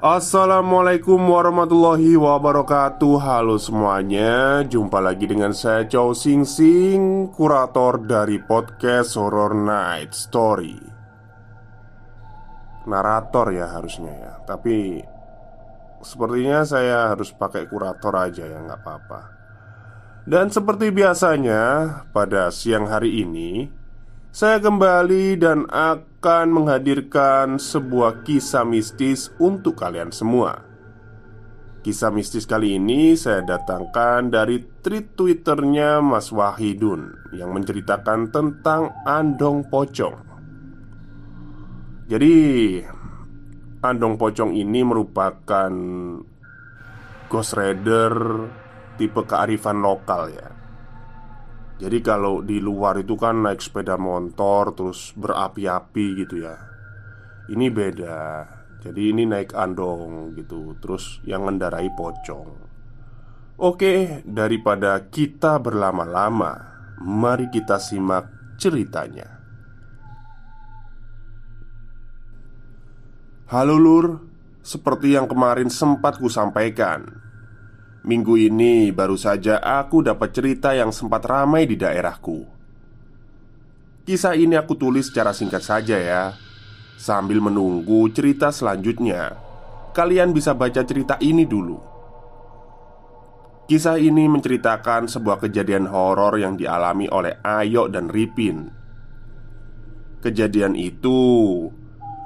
Assalamualaikum warahmatullahi wabarakatuh. Halo semuanya. Jumpa lagi dengan saya Chow Sing Sing Kurator dari podcast Horror Night Story. Narator ya harusnya ya. Tapi Sepertinya saya harus pakai kurator aja ya nggak apa-apa. Dan seperti biasanya Pada siang hari ini Saya kembali dan akan menghadirkan sebuah kisah mistis untuk kalian semua. Kisah mistis kali ini saya datangkan dari tweet twitternya Mas Wahidun Yang menceritakan tentang Andong Pocong Jadi Andong Pocong ini merupakan Ghost Rider tipe kearifan lokal ya jadi kalau di luar itu kan naik sepeda motor terus berapi-api gitu ya. Ini beda. Jadi ini naik andong gitu Terus yang mengendarai pocong. Oke, daripada kita berlama-lama Mari kita simak ceritanya. Halo Lur Seperti yang kemarin sempat ku sampaikan Minggu ini baru saja aku dapat cerita yang sempat ramai di daerahku. Kisah ini aku tulis secara singkat saja ya. Sambil menunggu cerita selanjutnya, kalian bisa baca cerita ini dulu. Kisah ini menceritakan sebuah kejadian horor yang dialami oleh Ayo dan Ripin. Kejadian itu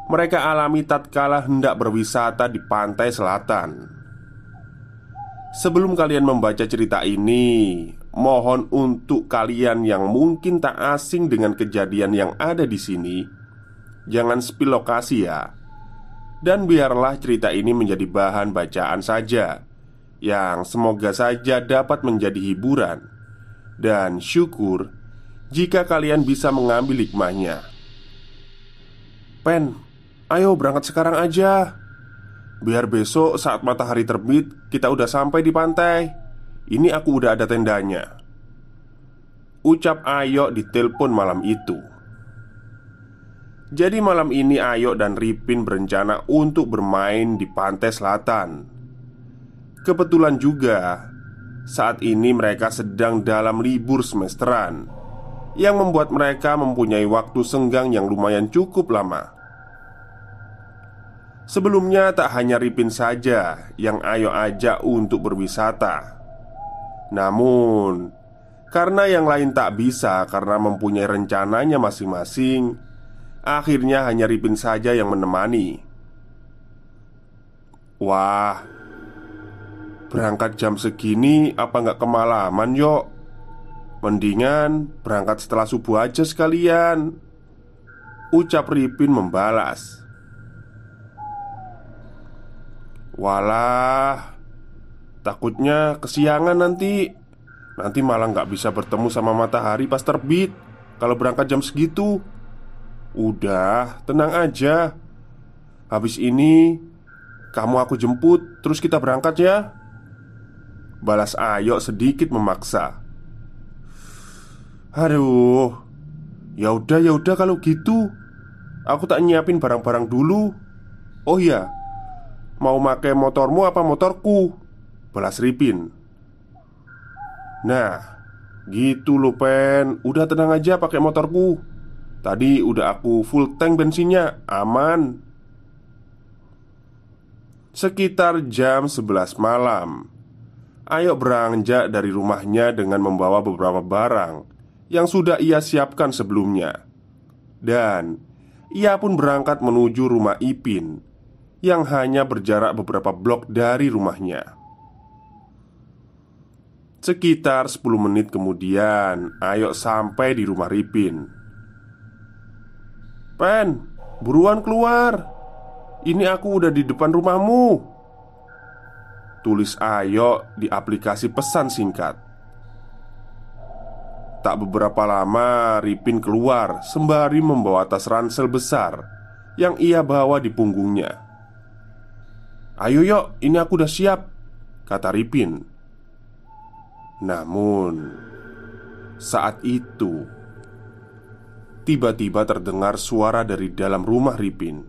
mereka alami tatkala hendak berwisata di pantai selatan Sebelum kalian membaca cerita ini, mohon untuk kalian yang mungkin tak asing dengan kejadian yang ada di sini, jangan spill lokasi ya. Dan biarlah cerita ini menjadi bahan bacaan saja, yang semoga saja dapat menjadi hiburan dan syukur jika kalian bisa mengambil hikmahnya. Pen, ayo berangkat sekarang aja. Biar besok saat matahari terbit Kita udah sampai di pantai. Ini aku udah ada tendanya. Ucap Ayo di telepon malam itu. Jadi malam ini Ayo dan Ripin berencana untuk bermain di pantai selatan. Kebetulan juga Saat ini mereka sedang dalam libur semesteran Yang membuat mereka mempunyai waktu senggang yang lumayan cukup lama Sebelumnya tak hanya Ripin saja yang Ayo ajak untuk berwisata. Namun Karena yang lain tak bisa karena mempunyai rencananya masing-masing Akhirnya hanya Ripin saja yang menemani. Wah Berangkat jam segini apa nggak kemalaman yuk Mendingan berangkat setelah subuh aja sekalian Ucap Ripin membalas Walah Takutnya kesiangan nanti. Nanti malah nggak bisa bertemu sama matahari pas terbit. Kalau berangkat jam segitu. Udah, tenang aja. Habis ini Kamu aku jemput Terus kita berangkat ya. Balas Ayo sedikit memaksa. Aduh Ya udah ya udah kalau gitu. Aku tak nyiapin barang-barang dulu. Oh iya Mau make motormu apa motorku? Balas Ripin. Nah Gitu loh Pen. Udah tenang aja pakai motorku. Tadi udah aku full tank bensinnya. Aman. Sekitar jam 11 malam. Ayo beranjak dari rumahnya dengan membawa beberapa barang Yang sudah ia siapkan sebelumnya. Dan Ia pun berangkat menuju rumah Ipin Yang hanya berjarak beberapa blok dari rumahnya. Sekitar 10 menit kemudian Ayo sampai di rumah Ripin. Pen, buruan keluar. Ini aku udah di depan rumahmu Tulis Ayo di aplikasi pesan singkat. Tak beberapa lama Ripin keluar Sembari membawa tas ransel besar Yang ia bawa di punggungnya Ayo yuk, ini aku udah siap Kata Ripin namun, saat itu tiba-tiba terdengar suara dari dalam rumah Ripin.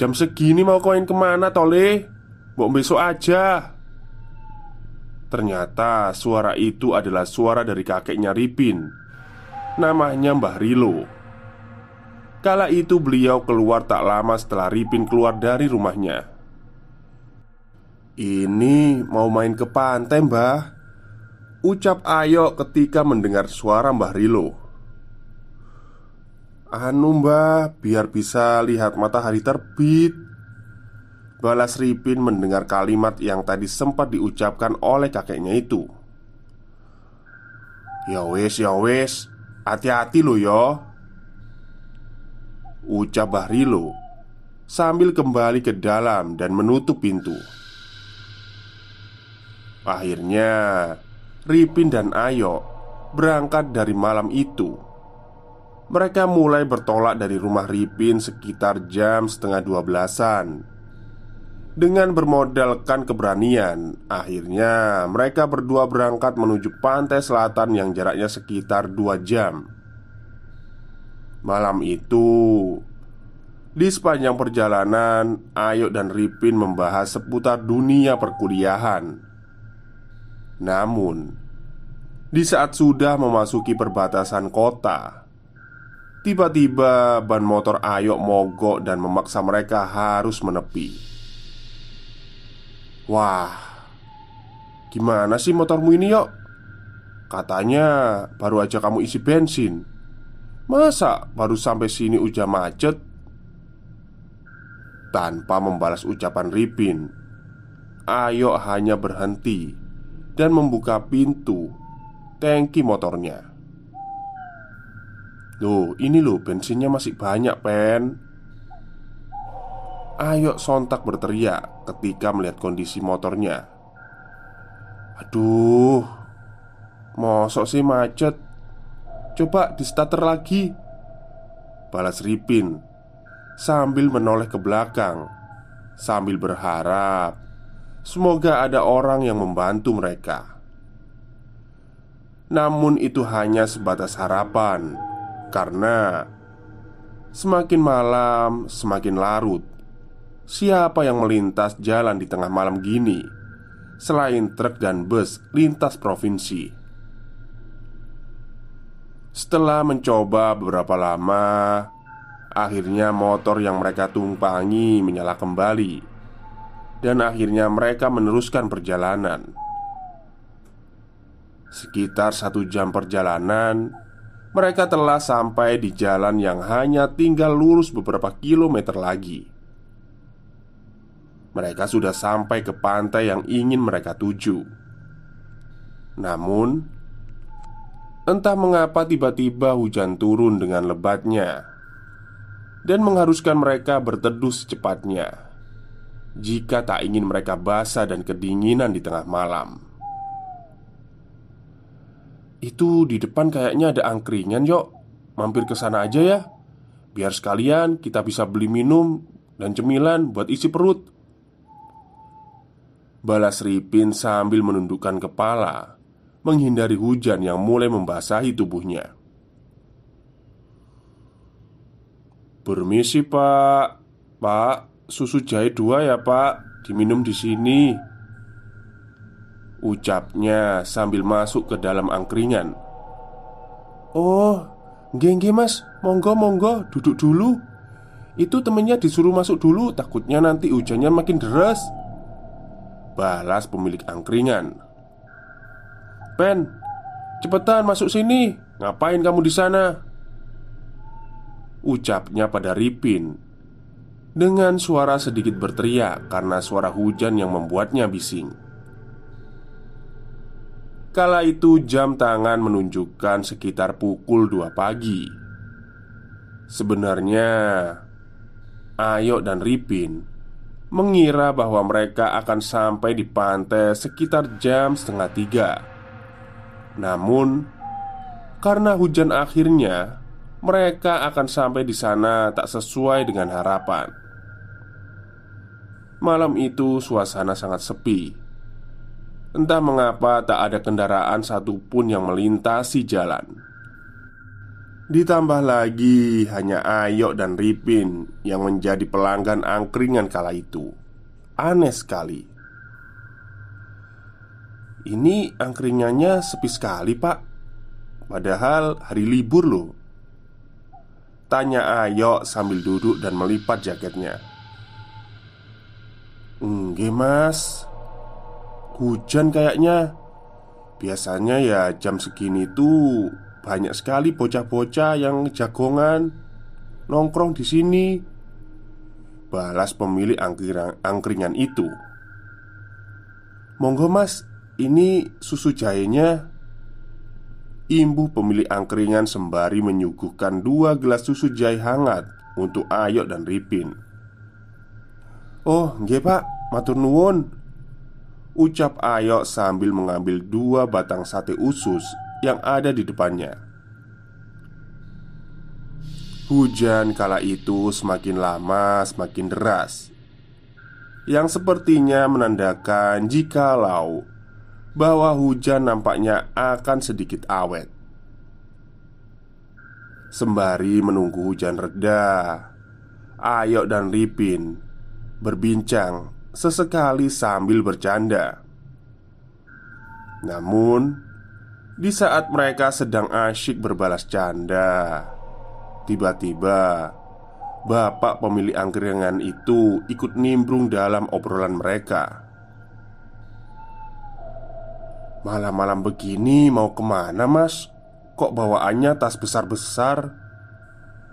Jam segini mau koin ke mana, Tole? Mau besok aja. Ternyata suara itu adalah suara dari kakeknya Ripin. Namanya Mbah Rilo. Kala itu beliau keluar tak lama setelah Ripin keluar dari rumahnya. Ini mau main ke pantai mbah Ucap Ayo ketika mendengar suara Mbah Rilo. Anu mbah, biar bisa lihat matahari terbit Balas Ripin mendengar kalimat yang tadi sempat diucapkan oleh kakeknya itu. Ya wes, ya wes Hati-hati lo yo Ucap Mbah Rilo Sambil kembali ke dalam dan menutup pintu Akhirnya, Ripin dan Ayo berangkat dari malam itu. Mereka mulai bertolak dari rumah Ripin sekitar jam setengah dua belasan. Dengan bermodalkan keberanian, akhirnya mereka berdua berangkat menuju pantai selatan yang jaraknya sekitar dua jam. Malam itu, di sepanjang perjalanan, Ayo dan Ripin membahas seputar dunia perkuliahan namun, di saat sudah memasuki perbatasan kota, tiba-tiba ban motor Ayok mogok dan memaksa mereka harus menepi. Wah, gimana sih motormu ini, Yok? Katanya baru aja kamu isi bensin. Masa baru sampai sini udah macet? Tanpa membalas ucapan Ripin, Ayo hanya berhenti dan membuka pintu tangki motornya. Loh, ini loh bensinnya masih banyak, Pen. Ayo sontak berteriak ketika melihat kondisi motornya. Aduh, mosok sih macet. Coba di starter lagi. Balas Ripin sambil menoleh ke belakang sambil berharap Semoga ada orang yang membantu mereka. Namun, itu hanya sebatas harapan, karena semakin malam semakin larut. Siapa yang melintas jalan di tengah malam gini selain truk dan bus lintas provinsi? Setelah mencoba beberapa lama, akhirnya motor yang mereka tumpangi menyala kembali dan akhirnya mereka meneruskan perjalanan. Sekitar satu jam perjalanan, mereka telah sampai di jalan yang hanya tinggal lurus beberapa kilometer lagi. Mereka sudah sampai ke pantai yang ingin mereka tuju. Namun, entah mengapa tiba-tiba hujan turun dengan lebatnya dan mengharuskan mereka berteduh secepatnya jika tak ingin mereka basah dan kedinginan di tengah malam. Itu di depan kayaknya ada angkringan, Yok. Mampir ke sana aja ya. Biar sekalian kita bisa beli minum dan cemilan buat isi perut. Balas Ripin sambil menundukkan kepala, menghindari hujan yang mulai membasahi tubuhnya. Permisi, Pak. Pak, susu jahe dua ya pak. Diminum di sini. Ucapnya sambil masuk ke dalam angkringan. Oh, nggih mas, monggo monggo, duduk dulu. Itu temennya disuruh masuk dulu, takutnya nanti hujannya makin deras. Balas pemilik angkringan Pen, cepetan masuk sini. Ngapain kamu di sana? Ucapnya pada Ripin. Dengan suara sedikit berteriak Karena suara hujan yang membuatnya bising. Kala itu jam tangan menunjukkan sekitar pukul 2 pagi. Sebenarnya Ayo dan Ripin Mengira bahwa mereka akan sampai di pantai sekitar jam setengah tiga Namun Karena hujan akhirnya Mereka akan sampai di sana tak sesuai dengan harapan. Malam itu suasana sangat sepi. Entah mengapa tak ada kendaraan satupun yang melintasi jalan. Ditambah lagi hanya Ayo dan Ripin yang menjadi pelanggan angkringan kala itu. Aneh sekali Ini angkringannya sepi sekali pak. Padahal hari libur loh. Tanya Ayo sambil duduk dan melipat jaketnya. Enggak mas. Hujan kayaknya. Biasanya ya jam segini tuh banyak sekali bocah-bocah yang jagongan nongkrong di sini. Balas pemilik angkringan, itu. Monggo mas, ini susu jahenya. Imbu pemilik angkringan sembari menyuguhkan dua gelas susu jahe hangat untuk Ayo dan Ripin. Oh, nggih pak, matur nuwun. Ucap Ayo sambil mengambil dua batang sate usus yang ada di depannya. Hujan kala itu semakin lama semakin deras Yang sepertinya menandakan jikalau Bahwa hujan nampaknya akan sedikit awet Sembari menunggu hujan reda Ayo dan Ripin Berbincang sesekali sambil bercanda. Namun, di saat mereka sedang asyik berbalas canda, tiba-tiba bapak pemilik angkringan itu ikut nimbrung dalam obrolan mereka. Malam-malam begini mau ke mana mas? Kok bawaannya tas besar-besar?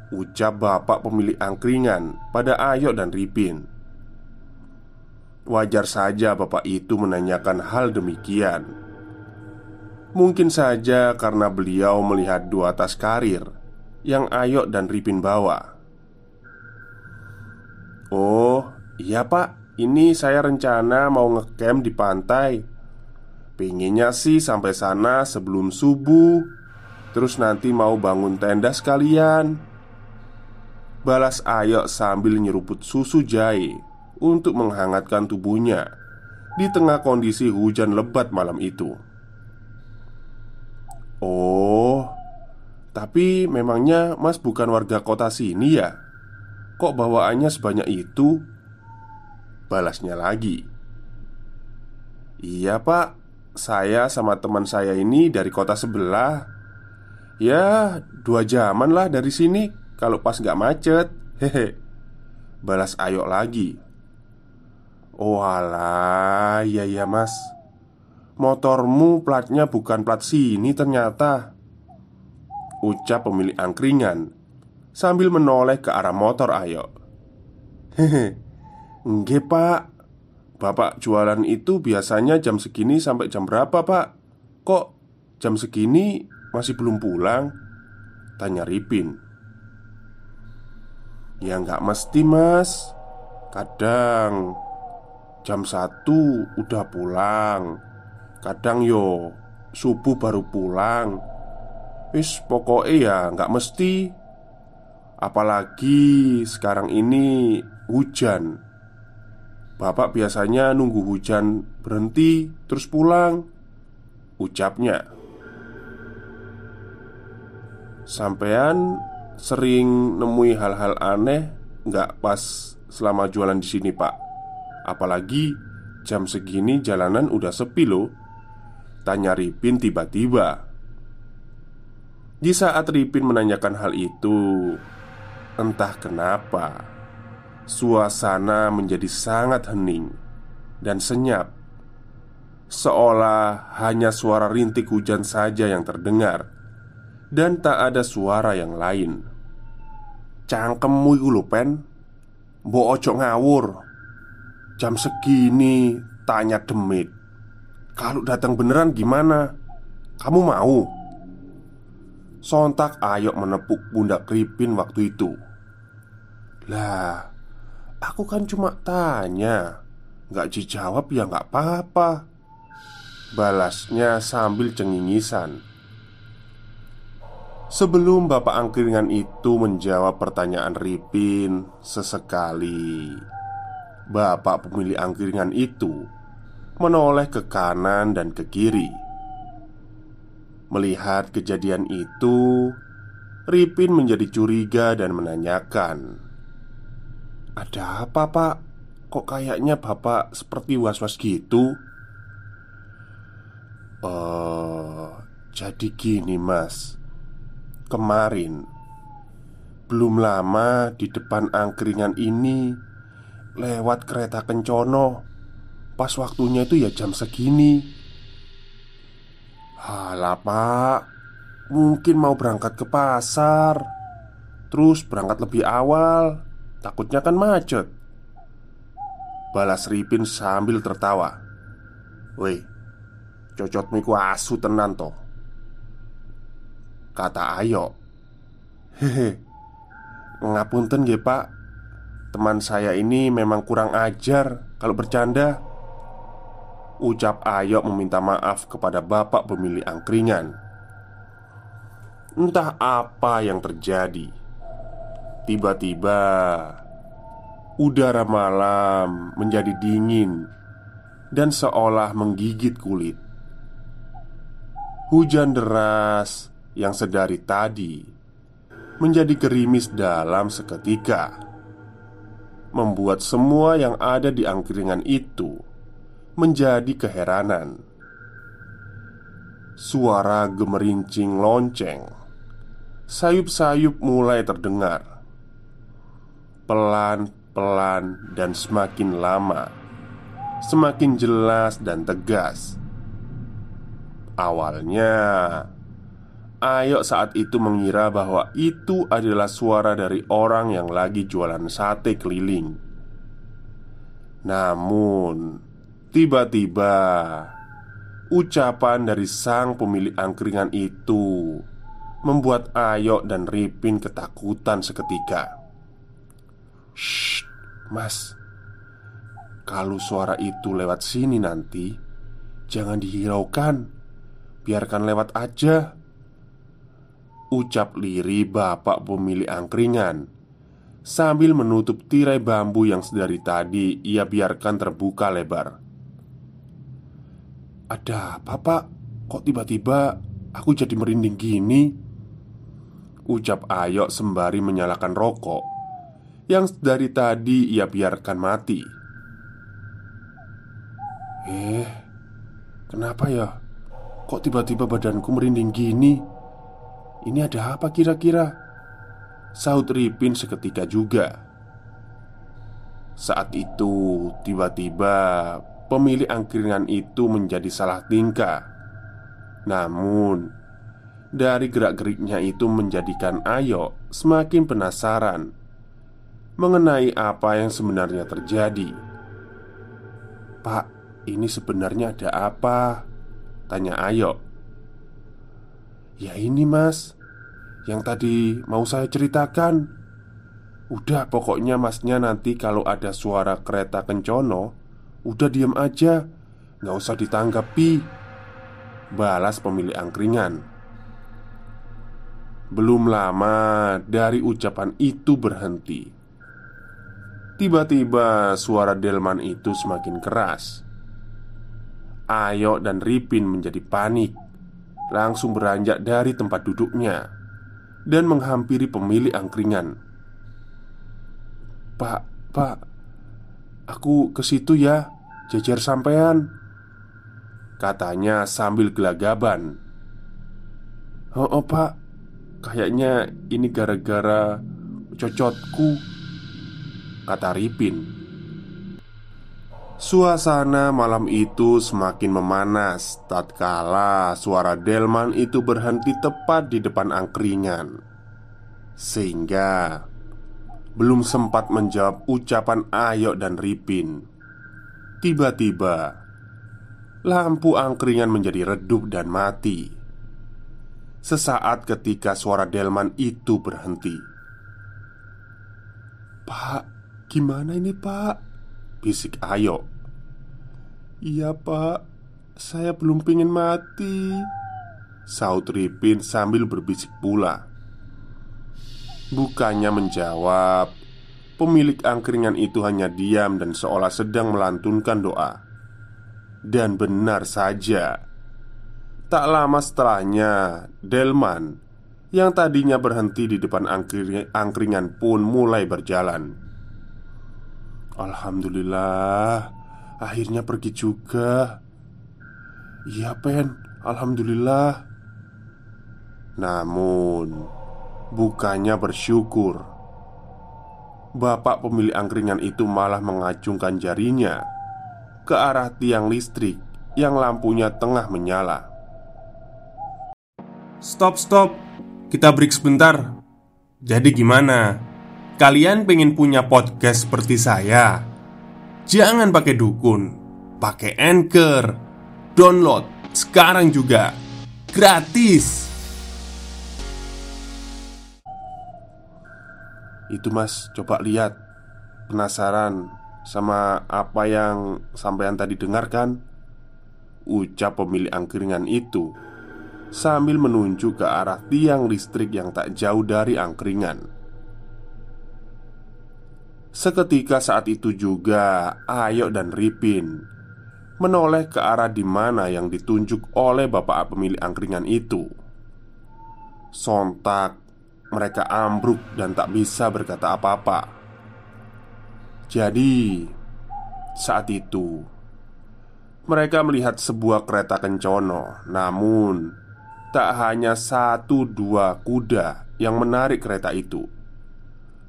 Ucap bapak pemilik angkringan pada Ayo dan Ripin. Wajar saja bapak itu menanyakan hal demikian. Mungkin saja karena beliau melihat dua tas karir Yang Ayok dan Ripin bawa. Oh iya pak. Ini saya rencana mau ngecamp di pantai Pengennya sih sampai sana sebelum subuh Terus nanti mau bangun tenda sekalian Balas Ayok sambil nyeruput susu jahe untuk menghangatkan tubuhnya di tengah kondisi hujan lebat malam itu. Oh, tapi memangnya Mas bukan warga kota sini ya? Kok bawaannya sebanyak itu? Balasnya lagi. Iya, Pak. Saya sama teman saya ini dari kota sebelah. Ya, dua jaman lah dari sini kalau pas nggak macet. Hehe. Balas Ayok lagi. Oh alah, iya iya mas Motormu platnya bukan plat sini ternyata Ucap pemilik angkringan Sambil menoleh ke arah motor Ayo Hehe Nggih pak Bapak jualan itu biasanya jam segini sampai jam berapa pak? Kok jam segini masih belum pulang? Tanya Ripin. Ya nggak mesti mas. Kadang Jam satu udah pulang. Kadang yo Subuh baru pulang. Wis pokoknya ya nggak mesti. Apalagi sekarang ini hujan Bapak biasanya nunggu hujan berhenti terus pulang Ucapnya. Sampean sering nemui hal-hal aneh nggak pas selama jualan di sini pak? Apalagi jam segini jalanan udah sepi loh. Tanya Ripin tiba-tiba. Di saat Ripin menanyakan hal itu Entah kenapa Suasana menjadi sangat hening Dan senyap Seolah hanya suara rintik hujan saja yang terdengar Dan tak ada suara yang lain. Cangkemmu iku pen. Mbok ojo ngawur. Jam segini tanya demit. Kalau datang beneran gimana? Kamu mau? Sontak Ayok menepuk pundak Kripin waktu itu. Lah Aku kan cuma tanya. Gak dijawab ya gak apa-apa. Balasnya sambil cengingisan. Sebelum bapak angkringan itu menjawab pertanyaan Ripin Sesekali Bapak pemilik angkringan itu Menoleh ke kanan dan ke kiri. Melihat kejadian itu Ripin menjadi curiga dan menanyakan Ada apa pak? Kok kayaknya bapak seperti was-was gitu? Uh, jadi gini mas Kemarin Belum lama di depan angkringan ini Lewat kereta kencono Pas waktunya itu ya jam segini Halah pak Mungkin mau berangkat ke pasar Terus berangkat lebih awal Takutnya kan macet. Balas Ripin sambil tertawa. Woi Cocot miku asu tenan toh. Kata Ayo Hehe Ngapunten ya pak. Teman saya ini memang kurang ajar Kalau bercanda. Ucap Ayo meminta maaf kepada bapak pemilik angkringan. Entah apa yang terjadi Tiba-tiba Udara malam menjadi dingin Dan seolah menggigit kulit Hujan deras yang sedari tadi menjadi gerimis dalam seketika, membuat semua yang ada di angkringan itu menjadi keheranan. Suara gemerincing lonceng, sayup-sayup mulai terdengar pelan-pelan dan semakin lama, semakin jelas dan tegas. Awalnya, Ayok saat itu mengira bahwa itu adalah suara dari orang yang lagi jualan sate keliling. Namun, tiba-tiba ucapan dari sang pemilik angkringan itu membuat Ayok dan Ripin ketakutan seketika. Shh, mas, kalau suara itu lewat sini nanti, jangan dihiraukan, biarkan lewat aja. Ucap liri bapak pemilik angkringan Sambil menutup tirai bambu yang sedari tadi ia biarkan terbuka lebar Ada apa pak? Kok tiba-tiba aku jadi merinding gini? Ucap Ayok sembari menyalakan rokok Yang dari tadi ia biarkan mati Eh, kenapa ya? Kok tiba-tiba badanku merinding gini? Ini ada apa kira-kira? Saut Ripin seketika juga Saat itu tiba-tiba pemilik angkringan itu menjadi salah tingkah Namun Dari gerak-geriknya itu menjadikan Ayo semakin penasaran Mengenai apa yang sebenarnya terjadi. Pak, ini sebenarnya ada apa? Tanya Ayo Ya ini mas Yang tadi mau saya ceritakan. Udah pokoknya masnya nanti kalau ada suara kereta kencono Udah diam aja Nggak usah ditanggapi Balas pemilik angkringan. Belum lama dari ucapan itu berhenti Tiba-tiba suara Delman itu semakin keras Ayo dan Ripin menjadi panik langsung beranjak dari tempat duduknya dan menghampiri pemilik angkringan. "Pak, Pak, aku ke situ ya, jajar sampean." Katanya sambil gelagaban Oh, oh pak Kayaknya ini gara-gara cocotku Kata Ripin. Suasana malam itu semakin memanas tatkala suara Delman itu berhenti tepat di depan angkringan. Sehingga belum sempat menjawab ucapan Ayo dan Ripin. Tiba-tiba Lampu angkringan menjadi redup dan mati. Sesaat ketika suara Delman itu berhenti. Pak, gimana ini pak? Bisik Ayo. Iya pak, saya belum pengen mati. Saut Ripin sambil berbisik pula. Bukannya menjawab Pemilik angkringan itu hanya diam dan seolah sedang melantunkan doa. Dan benar saja. Tak lama setelahnya Delman Yang tadinya berhenti di depan angkringan pun mulai berjalan Alhamdulillah Akhirnya pergi juga Iya Pen Alhamdulillah Namun Bukannya bersyukur Bapak pemilik angkringan itu malah mengacungkan jarinya ke arah tiang listrik yang lampunya tengah menyala. Stop, stop, kita break sebentar. Jadi, gimana? Kalian pengen punya podcast seperti saya? Jangan pakai dukun, pakai anchor, download sekarang juga gratis. Itu, Mas, coba lihat. Penasaran sama apa yang sampean tadi dengarkan? Ucap pemilik angkringan itu Sambil menunjuk ke arah tiang listrik yang tak jauh dari angkringan Seketika saat itu juga Ayo dan Ripin Menoleh ke arah di mana yang ditunjuk oleh bapak pemilik angkringan itu. Sontak mereka ambruk dan tak bisa berkata apa-apa. Jadi, saat itu mereka melihat sebuah kereta kencono, namun tak hanya satu dua kuda yang menarik kereta itu,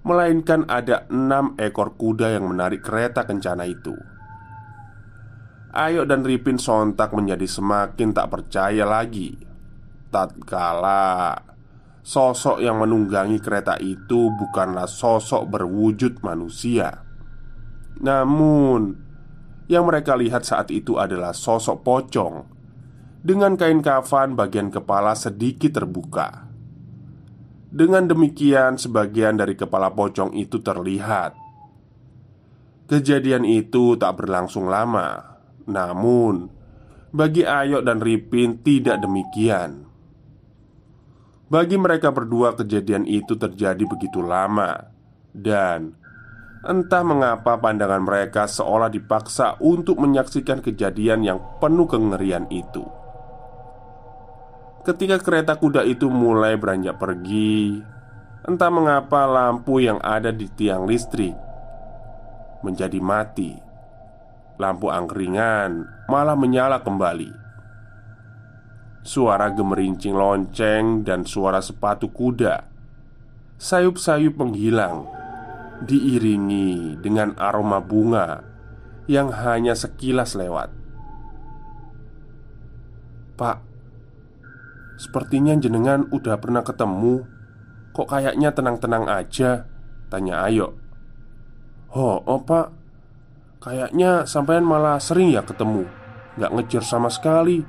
melainkan ada enam ekor kuda yang menarik kereta kencana itu. Ayo dan Ripin sontak menjadi semakin tak percaya lagi Tatkala Sosok yang menunggangi kereta itu bukanlah sosok berwujud manusia namun, yang mereka lihat saat itu adalah sosok pocong dengan kain kafan bagian kepala sedikit terbuka. Dengan demikian, sebagian dari kepala pocong itu terlihat. Kejadian itu tak berlangsung lama, namun bagi Ayo dan Ripin tidak demikian. Bagi mereka berdua, kejadian itu terjadi begitu lama, dan Entah mengapa pandangan mereka seolah dipaksa untuk menyaksikan kejadian yang penuh kengerian itu Ketika kereta kuda itu mulai beranjak pergi Entah mengapa lampu yang ada di tiang listrik Menjadi mati Lampu angkringan malah menyala kembali Suara gemerincing lonceng dan suara sepatu kuda Sayup-sayup menghilang diiringi dengan aroma bunga yang hanya sekilas lewat. "Pak, sepertinya jenengan udah pernah ketemu. Kok kayaknya tenang-tenang aja?" tanya Ayo. "Oh, oh Pak, kayaknya sampean malah sering ya ketemu, nggak ngejar sama sekali."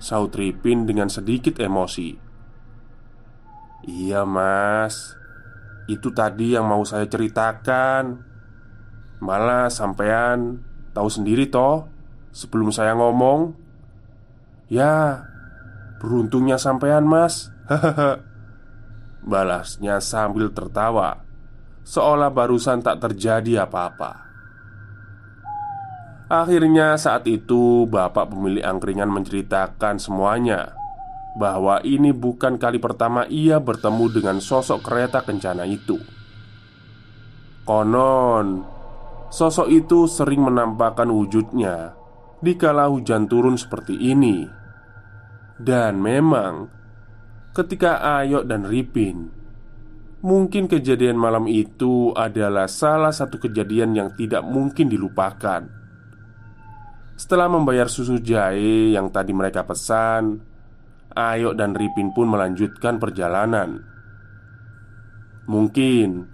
Saut Ripin dengan sedikit emosi. "Iya, Mas." Itu tadi yang mau saya ceritakan Malah sampean tahu sendiri toh Sebelum saya ngomong Ya Beruntungnya sampean mas. Balasnya sambil tertawa. Seolah barusan tak terjadi apa-apa. Akhirnya saat itu bapak pemilik angkringan menceritakan semuanya. Bahwa ini bukan kali pertama ia bertemu dengan sosok kereta kencana itu. Konon, sosok itu sering menampakkan wujudnya Dikala hujan turun seperti ini Dan memang Ketika Ayok dan Ripin Mungkin kejadian malam itu adalah salah satu kejadian yang tidak mungkin dilupakan. Setelah membayar susu jahe yang tadi mereka pesan, Ayok dan Ripin pun melanjutkan perjalanan. Mungkin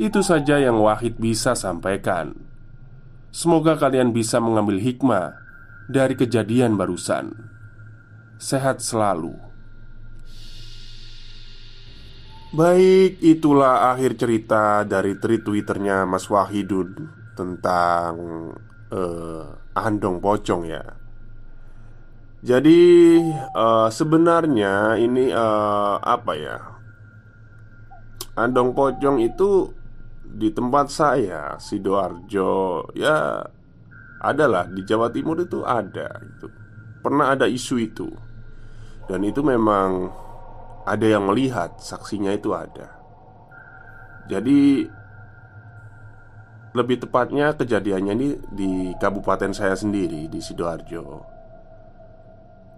itu saja yang Wahid bisa sampaikan. Semoga kalian bisa mengambil hikmah dari kejadian barusan. Sehat selalu. Baik, itulah akhir cerita dari tweet twitternya Mas Wahidun tentang uh, Andong Pocong ya. Jadi uh, sebenarnya ini uh, apa ya? Andong Pocong itu di tempat saya sidoarjo ya adalah di Jawa Timur itu ada itu pernah ada isu itu dan itu memang ada yang melihat, saksinya itu ada. Jadi lebih tepatnya kejadiannya ini di kabupaten saya sendiri di Sidoarjo.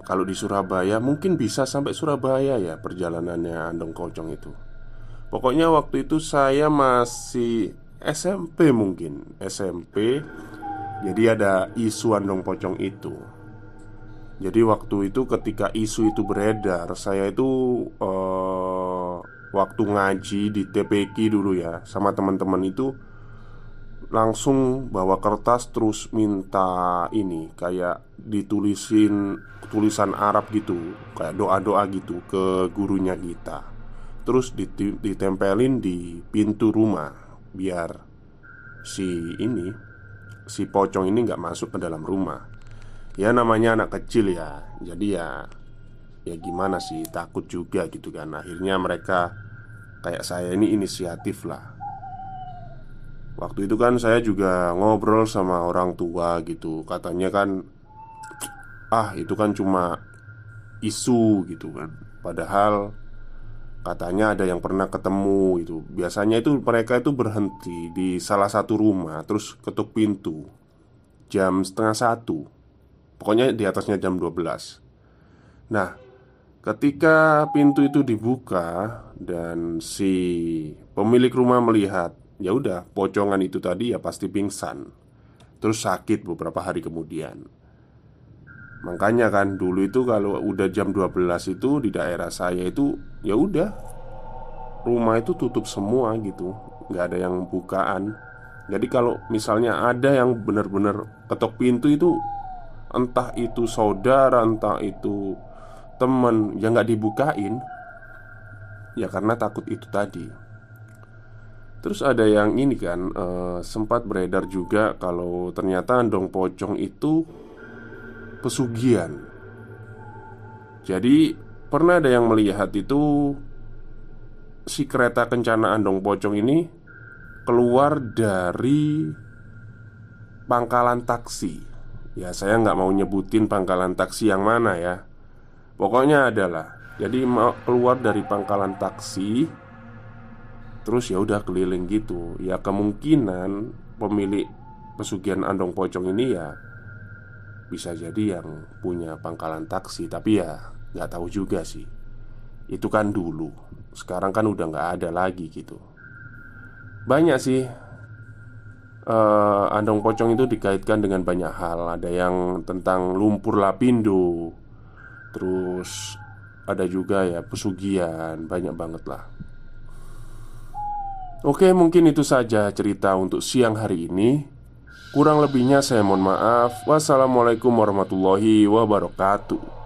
Kalau di Surabaya mungkin bisa sampai Surabaya ya perjalanannya Andong Kocong itu. Pokoknya waktu itu saya masih SMP mungkin SMP Jadi ada isu Andong Pocong itu jadi waktu itu ketika isu itu beredar Saya itu uh, Waktu ngaji di TPQ dulu ya Sama teman-teman itu Langsung bawa kertas terus minta ini Kayak ditulisin tulisan Arab gitu Kayak doa-doa gitu ke gurunya kita. Terus ditempelin di pintu rumah Biar si ini Si pocong ini nggak masuk ke dalam rumah Ya namanya anak kecil ya. Jadi ya Ya gimana sih takut juga gitu kan. Akhirnya mereka Kayak saya ini inisiatif lah. Waktu itu kan saya juga ngobrol sama orang tua gitu. Katanya kan Ah itu kan cuma Isu gitu kan. Padahal Katanya ada yang pernah ketemu itu Biasanya itu mereka itu berhenti Di salah satu rumah Terus ketuk pintu Jam setengah satu Pokoknya di atasnya jam 12 Nah Ketika pintu itu dibuka Dan si pemilik rumah melihat ya udah pocongan itu tadi ya pasti pingsan. Terus sakit beberapa hari kemudian. Makanya kan dulu itu kalau udah jam 12 itu di daerah saya itu ya udah rumah itu tutup semua gitu. Nggak ada yang bukaan. Jadi kalau misalnya ada yang benar-benar ketok pintu itu Entah itu saudara, entah itu teman yang nggak dibukain. Ya karena takut itu tadi. Terus ada yang ini kan uh, Sempat beredar juga Kalau ternyata Andong Pocong itu Pesugihan. Jadi Pernah ada yang melihat itu Si kereta kencana Andong Pocong ini Keluar dari Pangkalan taksi Ya saya nggak mau nyebutin pangkalan taksi yang mana ya. Pokoknya adalah Jadi mau keluar dari pangkalan taksi Terus ya udah keliling gitu. Ya kemungkinan pemilik pesugihan Andong Pocong ini ya Bisa jadi yang punya pangkalan taksi. Tapi ya nggak tahu juga sih. Itu kan dulu. Sekarang kan udah nggak ada lagi gitu. Banyak sih uh, andong pocong itu dikaitkan dengan banyak hal. Ada yang tentang lumpur lapindo, terus ada juga ya pesugihan, banyak banget lah. Oke, mungkin itu saja cerita untuk siang hari ini. Kurang lebihnya saya mohon maaf. Wassalamualaikum warahmatullahi wabarakatuh.